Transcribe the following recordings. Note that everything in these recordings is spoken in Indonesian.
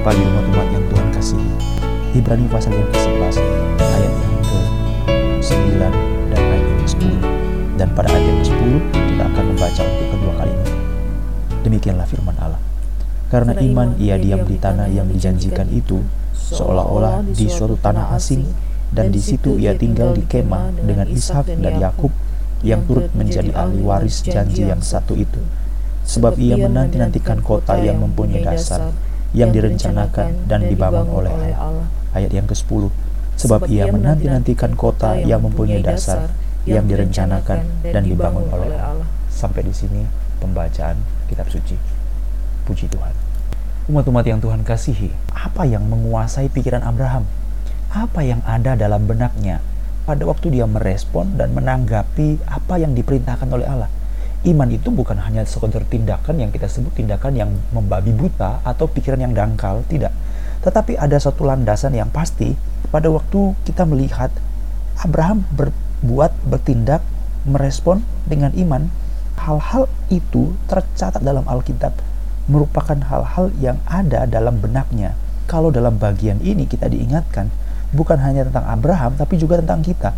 pagi umat-umat yang Tuhan kasih. Ibrani pasal yang ke-11 ayat yang ke-9 dan ayat yang ke-10. Dan pada ayat yang ke-10 kita akan membaca untuk kedua kalinya. Demikianlah firman Allah. Karena iman ia diam di tanah yang dijanjikan itu, seolah-olah di suatu tanah asing, dan di situ ia tinggal di kemah dengan Ishak dan Yakub yang turut menjadi ahli waris janji yang satu itu. Sebab ia menanti-nantikan kota yang mempunyai dasar, yang direncanakan dan dibangun oleh Allah. Ayat yang ke-10. Sebab ia menanti-nantikan kota yang mempunyai dasar, yang direncanakan dan dibangun oleh Allah. Sampai di sini pembacaan kitab suci. Puji Tuhan. Umat-umat yang Tuhan kasihi, apa yang menguasai pikiran Abraham? Apa yang ada dalam benaknya pada waktu dia merespon dan menanggapi apa yang diperintahkan oleh Allah? Iman itu bukan hanya sekedar tindakan yang kita sebut tindakan yang membabi buta atau pikiran yang dangkal, tidak. Tetapi ada satu landasan yang pasti pada waktu kita melihat Abraham berbuat, bertindak, merespon dengan iman, hal-hal itu tercatat dalam Alkitab merupakan hal-hal yang ada dalam benaknya. Kalau dalam bagian ini kita diingatkan, bukan hanya tentang Abraham, tapi juga tentang kita.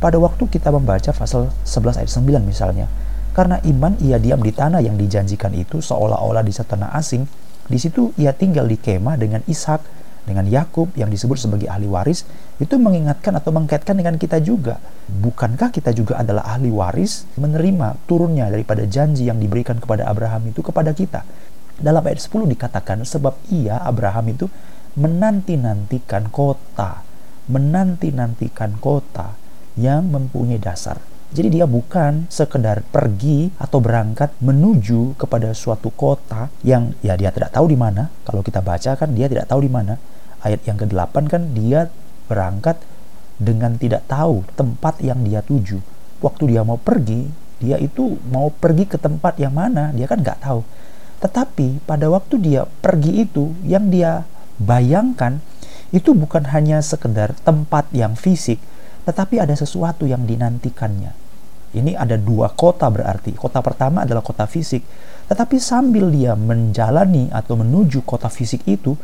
Pada waktu kita membaca pasal 11 ayat 9 misalnya, karena iman ia diam di tanah yang dijanjikan itu seolah-olah di tanah asing, di situ ia tinggal di kemah dengan Ishak, dengan Yakub yang disebut sebagai ahli waris, itu mengingatkan atau mengkaitkan dengan kita juga. Bukankah kita juga adalah ahli waris menerima turunnya daripada janji yang diberikan kepada Abraham itu kepada kita? Dalam ayat 10 dikatakan sebab ia Abraham itu menanti-nantikan kota, menanti-nantikan kota yang mempunyai dasar. Jadi dia bukan sekedar pergi atau berangkat menuju kepada suatu kota yang ya dia tidak tahu di mana. Kalau kita baca kan dia tidak tahu di mana. Ayat yang ke-8 kan dia berangkat dengan tidak tahu tempat yang dia tuju. Waktu dia mau pergi, dia itu mau pergi ke tempat yang mana, dia kan nggak tahu. Tetapi pada waktu dia pergi itu, yang dia bayangkan itu bukan hanya sekedar tempat yang fisik, tetapi ada sesuatu yang dinantikannya. Ini ada dua kota berarti. Kota pertama adalah kota fisik, tetapi sambil dia menjalani atau menuju kota fisik itu,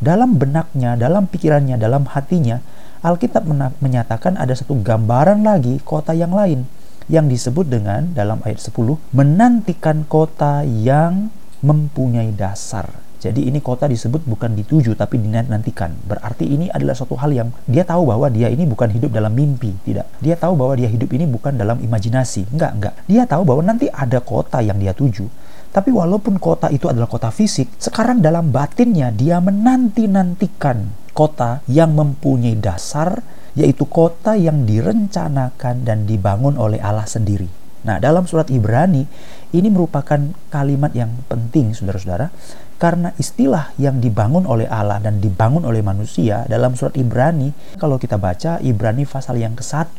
dalam benaknya, dalam pikirannya, dalam hatinya, Alkitab menyatakan ada satu gambaran lagi kota yang lain yang disebut dengan dalam ayat 10 menantikan kota yang mempunyai dasar. Jadi ini kota disebut bukan dituju tapi dinantikan. Berarti ini adalah suatu hal yang dia tahu bahwa dia ini bukan hidup dalam mimpi, tidak. Dia tahu bahwa dia hidup ini bukan dalam imajinasi. Enggak, enggak. Dia tahu bahwa nanti ada kota yang dia tuju. Tapi walaupun kota itu adalah kota fisik, sekarang dalam batinnya dia menanti-nantikan kota yang mempunyai dasar, yaitu kota yang direncanakan dan dibangun oleh Allah sendiri. Nah, dalam surat Ibrani ini merupakan kalimat yang penting, saudara-saudara, karena istilah yang dibangun oleh Allah dan dibangun oleh manusia dalam surat Ibrani, kalau kita baca Ibrani pasal yang ke-1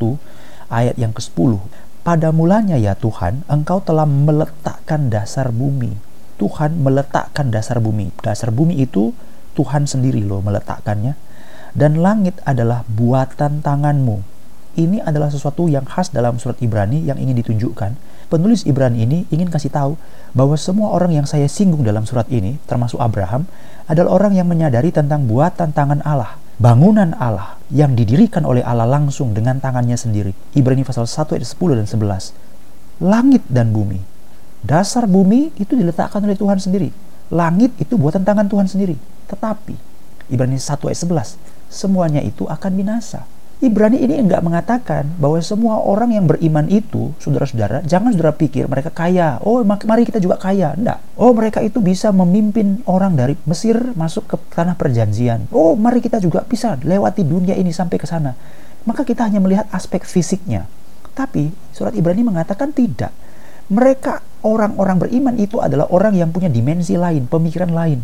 ayat yang ke-10, pada mulanya ya Tuhan, Engkau telah meletakkan dasar bumi. Tuhan meletakkan dasar bumi. Dasar bumi itu Tuhan sendiri loh meletakkannya. Dan langit adalah buatan tanganmu ini adalah sesuatu yang khas dalam surat Ibrani yang ingin ditunjukkan. Penulis Ibrani ini ingin kasih tahu bahwa semua orang yang saya singgung dalam surat ini, termasuk Abraham, adalah orang yang menyadari tentang buatan tangan Allah, bangunan Allah yang didirikan oleh Allah langsung dengan tangannya sendiri. Ibrani pasal 1 ayat 10 dan 11. Langit dan bumi. Dasar bumi itu diletakkan oleh Tuhan sendiri. Langit itu buatan tangan Tuhan sendiri. Tetapi Ibrani 1 ayat 11, semuanya itu akan binasa. Ibrani ini enggak mengatakan bahwa semua orang yang beriman itu, saudara-saudara, jangan saudara pikir mereka kaya. Oh, mari kita juga kaya. Enggak. Oh, mereka itu bisa memimpin orang dari Mesir masuk ke tanah perjanjian. Oh, mari kita juga bisa lewati dunia ini sampai ke sana. Maka kita hanya melihat aspek fisiknya. Tapi surat Ibrani mengatakan tidak. Mereka orang-orang beriman itu adalah orang yang punya dimensi lain, pemikiran lain.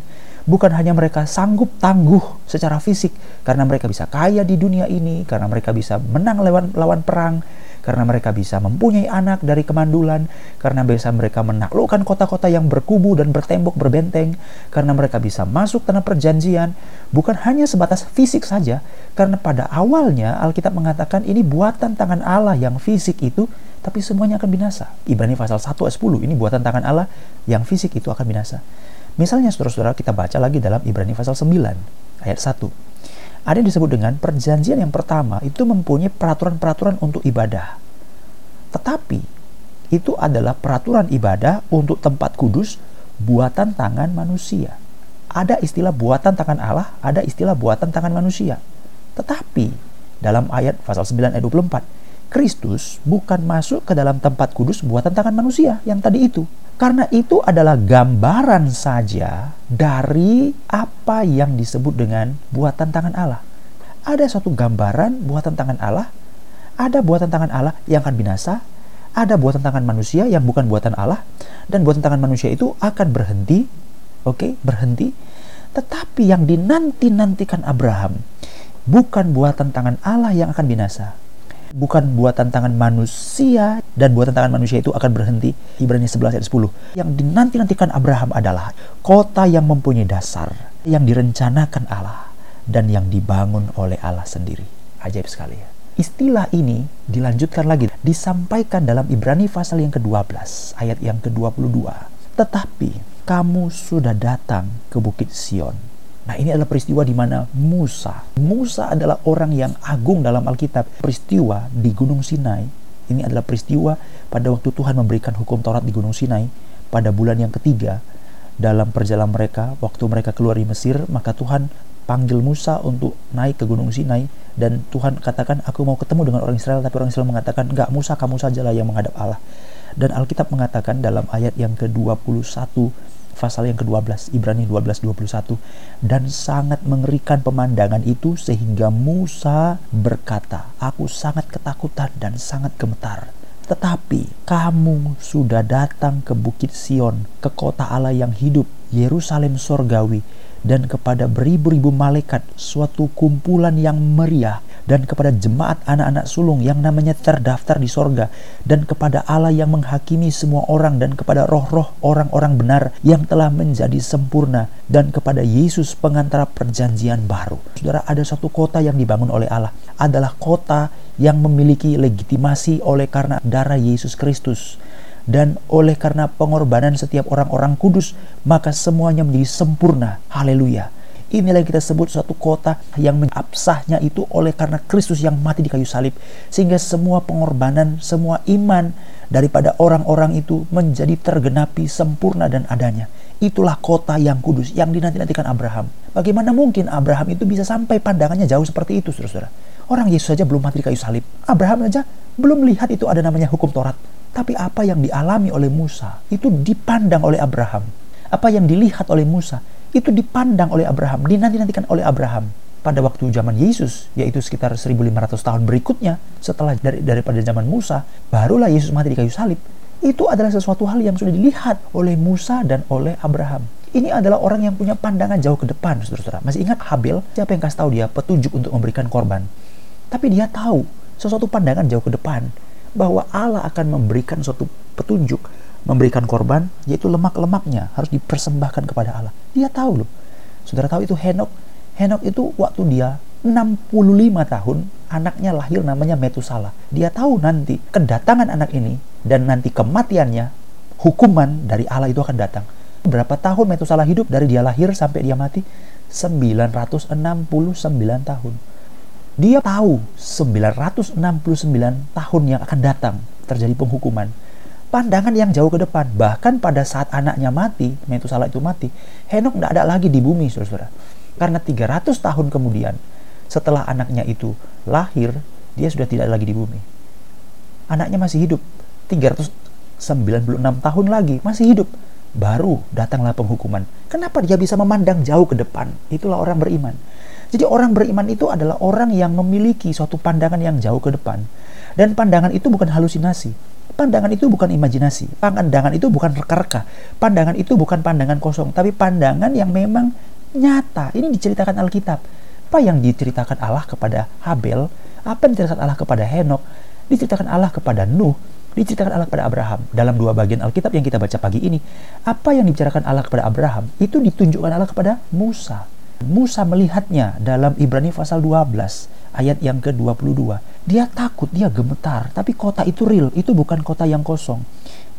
Bukan hanya mereka sanggup tangguh secara fisik karena mereka bisa kaya di dunia ini, karena mereka bisa menang lawan lawan perang, karena mereka bisa mempunyai anak dari kemandulan, karena bisa mereka menaklukkan kota-kota yang berkubu dan bertembok berbenteng, karena mereka bisa masuk tanah perjanjian, bukan hanya sebatas fisik saja, karena pada awalnya Alkitab mengatakan ini buatan tangan Allah yang fisik itu tapi semuanya akan binasa. Ibrani pasal 1 ayat 10, ini buatan tangan Allah yang fisik itu akan binasa. Misalnya saudara-saudara kita baca lagi dalam Ibrani pasal 9 ayat 1. Ada yang disebut dengan perjanjian yang pertama itu mempunyai peraturan-peraturan untuk ibadah. Tetapi itu adalah peraturan ibadah untuk tempat kudus buatan tangan manusia. Ada istilah buatan tangan Allah, ada istilah buatan tangan manusia. Tetapi dalam ayat pasal 9 ayat 24, Kristus bukan masuk ke dalam tempat kudus buatan tangan manusia yang tadi itu. Karena itu adalah gambaran saja dari apa yang disebut dengan buatan tangan Allah. Ada suatu gambaran buatan tangan Allah, ada buatan tangan Allah yang akan binasa, ada buatan tangan manusia yang bukan buatan Allah, dan buatan tangan manusia itu akan berhenti, oke, okay, berhenti. Tetapi yang dinanti-nantikan Abraham bukan buatan tangan Allah yang akan binasa, bukan buatan tangan manusia dan buatan tangan manusia itu akan berhenti. Ibrani 11 ayat 10. Yang dinanti-nantikan Abraham adalah kota yang mempunyai dasar, yang direncanakan Allah dan yang dibangun oleh Allah sendiri. Ajaib sekali ya. Istilah ini dilanjutkan lagi, disampaikan dalam Ibrani pasal yang ke-12, ayat yang ke-22. Tetapi kamu sudah datang ke Bukit Sion, Nah ini adalah peristiwa di mana Musa, Musa adalah orang yang agung dalam Alkitab. Peristiwa di Gunung Sinai, ini adalah peristiwa pada waktu Tuhan memberikan hukum Taurat di Gunung Sinai pada bulan yang ketiga dalam perjalanan mereka, waktu mereka keluar di Mesir, maka Tuhan panggil Musa untuk naik ke Gunung Sinai dan Tuhan katakan aku mau ketemu dengan orang Israel tapi orang Israel mengatakan enggak Musa kamu sajalah yang menghadap Allah dan Alkitab mengatakan dalam ayat yang ke-21 pasal yang ke-12 Ibrani 12:21 dan sangat mengerikan pemandangan itu sehingga Musa berkata aku sangat ketakutan dan sangat gemetar. Tetapi kamu sudah datang ke Bukit Sion ke kota Allah yang hidup Yerusalem sorgawi dan kepada beribu-ribu malaikat suatu kumpulan yang meriah dan kepada jemaat anak-anak sulung yang namanya terdaftar di sorga dan kepada Allah yang menghakimi semua orang dan kepada roh-roh orang-orang benar yang telah menjadi sempurna dan kepada Yesus pengantara perjanjian baru. Saudara, ada satu kota yang dibangun oleh Allah adalah kota yang memiliki legitimasi oleh karena darah Yesus Kristus dan oleh karena pengorbanan setiap orang-orang kudus maka semuanya menjadi sempurna. Haleluya. Inilah yang kita sebut suatu kota yang absahnya itu oleh karena Kristus yang mati di kayu salib. Sehingga semua pengorbanan, semua iman daripada orang-orang itu menjadi tergenapi sempurna dan adanya. Itulah kota yang kudus yang dinanti-nantikan Abraham. Bagaimana mungkin Abraham itu bisa sampai pandangannya jauh seperti itu, saudara-saudara? Orang Yesus saja belum mati di kayu salib. Abraham saja belum lihat itu ada namanya hukum Taurat. Tapi apa yang dialami oleh Musa itu dipandang oleh Abraham. Apa yang dilihat oleh Musa itu dipandang oleh Abraham, dinanti-nantikan oleh Abraham pada waktu zaman Yesus, yaitu sekitar 1500 tahun berikutnya setelah dari daripada zaman Musa, barulah Yesus mati di kayu salib. Itu adalah sesuatu hal yang sudah dilihat oleh Musa dan oleh Abraham. Ini adalah orang yang punya pandangan jauh ke depan, saudara-saudara. Masih ingat Habel? Siapa yang kasih tahu dia petunjuk untuk memberikan korban? Tapi dia tahu sesuatu pandangan jauh ke depan bahwa Allah akan memberikan suatu petunjuk memberikan korban yaitu lemak-lemaknya harus dipersembahkan kepada Allah. Dia tahu loh. Saudara tahu itu Henok. Henok itu waktu dia 65 tahun anaknya lahir namanya Metusala. Dia tahu nanti kedatangan anak ini dan nanti kematiannya hukuman dari Allah itu akan datang. Berapa tahun Metusala hidup dari dia lahir sampai dia mati? 969 tahun. Dia tahu 969 tahun yang akan datang terjadi penghukuman pandangan yang jauh ke depan. Bahkan pada saat anaknya mati, Metusala itu mati, Henok tidak ada lagi di bumi, saudara. Karena 300 tahun kemudian, setelah anaknya itu lahir, dia sudah tidak lagi di bumi. Anaknya masih hidup. 396 tahun lagi, masih hidup. Baru datanglah penghukuman. Kenapa dia bisa memandang jauh ke depan? Itulah orang beriman. Jadi orang beriman itu adalah orang yang memiliki suatu pandangan yang jauh ke depan. Dan pandangan itu bukan halusinasi Pandangan itu bukan imajinasi, pandangan itu bukan reka-reka, pandangan itu bukan pandangan kosong, tapi pandangan yang memang nyata. Ini diceritakan Alkitab. Apa yang diceritakan Allah kepada Habel, apa yang diceritakan Allah kepada Henok, diceritakan Allah kepada Nuh, diceritakan Allah kepada Abraham. Dalam dua bagian Alkitab yang kita baca pagi ini, apa yang dibicarakan Allah kepada Abraham, itu ditunjukkan Allah kepada Musa. Musa melihatnya dalam Ibrani pasal 12 ayat yang ke-22. Dia takut, dia gemetar, tapi kota itu real, itu bukan kota yang kosong.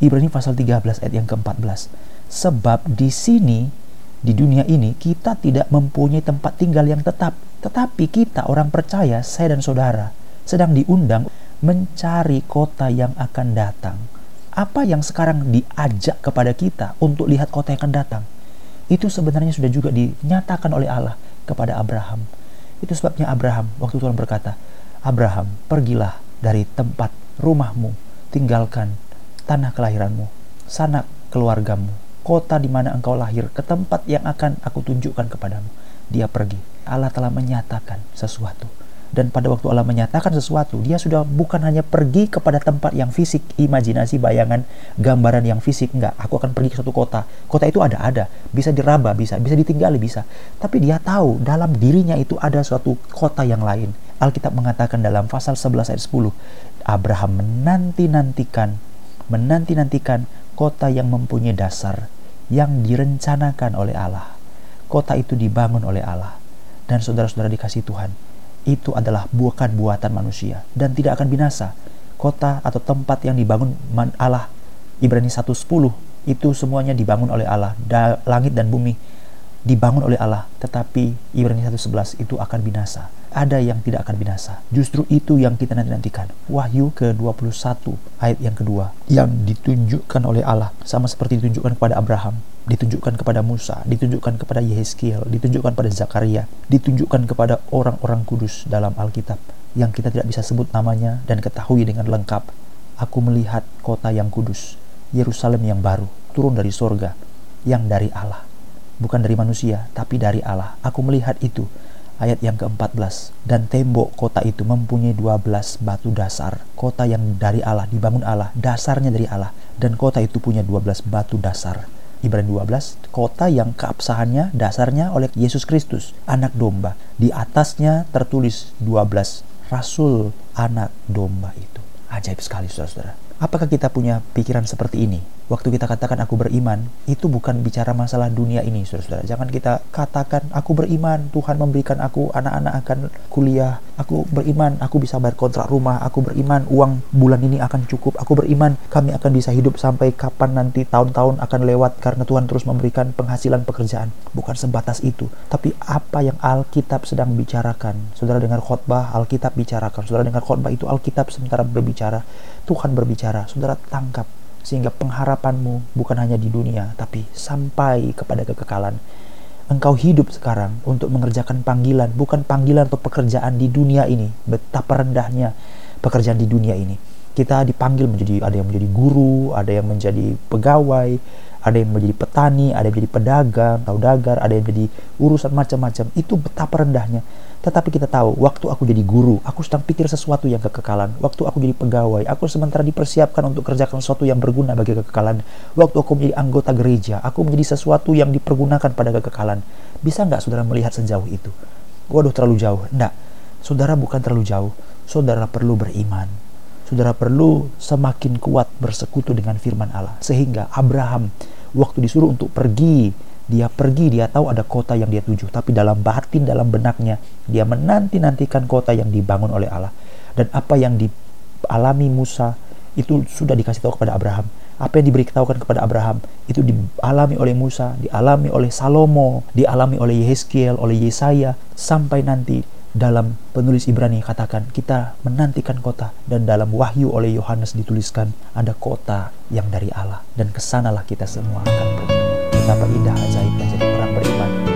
Ibrani pasal 13 ayat yang ke-14. Sebab di sini di dunia ini kita tidak mempunyai tempat tinggal yang tetap, tetapi kita orang percaya, saya dan saudara sedang diundang mencari kota yang akan datang. Apa yang sekarang diajak kepada kita untuk lihat kota yang akan datang? Itu sebenarnya sudah juga dinyatakan oleh Allah kepada Abraham. Itu sebabnya Abraham waktu Tuhan berkata, Abraham, pergilah dari tempat rumahmu, tinggalkan tanah kelahiranmu, sanak keluargamu, kota di mana engkau lahir, ke tempat yang akan aku tunjukkan kepadamu. Dia pergi. Allah telah menyatakan sesuatu dan pada waktu Allah menyatakan sesuatu, dia sudah bukan hanya pergi kepada tempat yang fisik, imajinasi, bayangan, gambaran yang fisik. Enggak, aku akan pergi ke suatu kota. Kota itu ada-ada, bisa diraba, bisa, bisa ditinggali, bisa. Tapi dia tahu dalam dirinya itu ada suatu kota yang lain. Alkitab mengatakan dalam pasal 11 ayat 10, Abraham menanti-nantikan, menanti-nantikan kota yang mempunyai dasar, yang direncanakan oleh Allah. Kota itu dibangun oleh Allah. Dan saudara-saudara dikasih Tuhan, itu adalah bukan buatan manusia dan tidak akan binasa. Kota atau tempat yang dibangun Allah Ibrani 1:10 itu semuanya dibangun oleh Allah. Da, langit dan bumi dibangun oleh Allah, tetapi Ibrani 1:11 itu akan binasa. Ada yang tidak akan binasa. Justru itu yang kita nanti-nantikan. Wahyu ke-21 ayat yang kedua yang ditunjukkan oleh Allah sama seperti ditunjukkan kepada Abraham ditunjukkan kepada Musa, ditunjukkan kepada Yehezkiel, ditunjukkan kepada Zakaria, ditunjukkan kepada orang-orang kudus dalam Alkitab yang kita tidak bisa sebut namanya dan ketahui dengan lengkap. Aku melihat kota yang kudus, Yerusalem yang baru, turun dari sorga, yang dari Allah. Bukan dari manusia, tapi dari Allah. Aku melihat itu, ayat yang ke-14. Dan tembok kota itu mempunyai 12 batu dasar. Kota yang dari Allah, dibangun Allah, dasarnya dari Allah. Dan kota itu punya 12 batu dasar Ibrani 12, kota yang keabsahannya dasarnya oleh Yesus Kristus, anak domba. Di atasnya tertulis 12 rasul anak domba itu. Ajaib sekali saudara-saudara. Apakah kita punya pikiran seperti ini? Waktu kita katakan aku beriman, itu bukan bicara masalah dunia ini, saudara-saudara. Jangan kita katakan aku beriman, Tuhan memberikan aku anak-anak akan kuliah, aku beriman, aku bisa bayar kontrak rumah, aku beriman uang bulan ini akan cukup, aku beriman kami akan bisa hidup sampai kapan nanti tahun-tahun akan lewat karena Tuhan terus memberikan penghasilan pekerjaan. Bukan sebatas itu, tapi apa yang Alkitab sedang bicarakan. Saudara dengar khotbah, Alkitab bicarakan. Saudara dengar khotbah itu Alkitab sementara berbicara, Tuhan berbicara. Saudara tangkap sehingga pengharapanmu bukan hanya di dunia tapi sampai kepada kekekalan. Engkau hidup sekarang untuk mengerjakan panggilan, bukan panggilan atau pekerjaan di dunia ini. Betapa rendahnya pekerjaan di dunia ini. Kita dipanggil menjadi ada yang menjadi guru, ada yang menjadi pegawai, ada yang menjadi petani, ada yang menjadi pedagang, saudagar, ada yang menjadi urusan macam-macam. Itu betapa rendahnya. Tetapi kita tahu, waktu aku jadi guru, aku sedang pikir sesuatu yang kekekalan. Waktu aku jadi pegawai, aku sementara dipersiapkan untuk kerjakan sesuatu yang berguna bagi kekekalan. Waktu aku menjadi anggota gereja, aku menjadi sesuatu yang dipergunakan pada kekekalan. Bisa nggak saudara melihat sejauh itu? Waduh, terlalu jauh. Enggak. Saudara bukan terlalu jauh. Saudara perlu beriman. Saudara perlu semakin kuat bersekutu dengan firman Allah. Sehingga Abraham waktu disuruh untuk pergi dia pergi, dia tahu ada kota yang dia tuju, tapi dalam batin, dalam benaknya, dia menanti-nantikan kota yang dibangun oleh Allah. Dan apa yang dialami Musa itu sudah dikasih tahu kepada Abraham. Apa yang diberitahukan kepada Abraham itu dialami oleh Musa, dialami oleh Salomo, dialami oleh Yehezkiel, oleh Yesaya, sampai nanti dalam penulis Ibrani katakan kita menantikan kota dan dalam wahyu oleh Yohanes dituliskan ada kota yang dari Allah dan ke sanalah kita semua akan pergi betapa indah ajaibnya jadi orang beriman?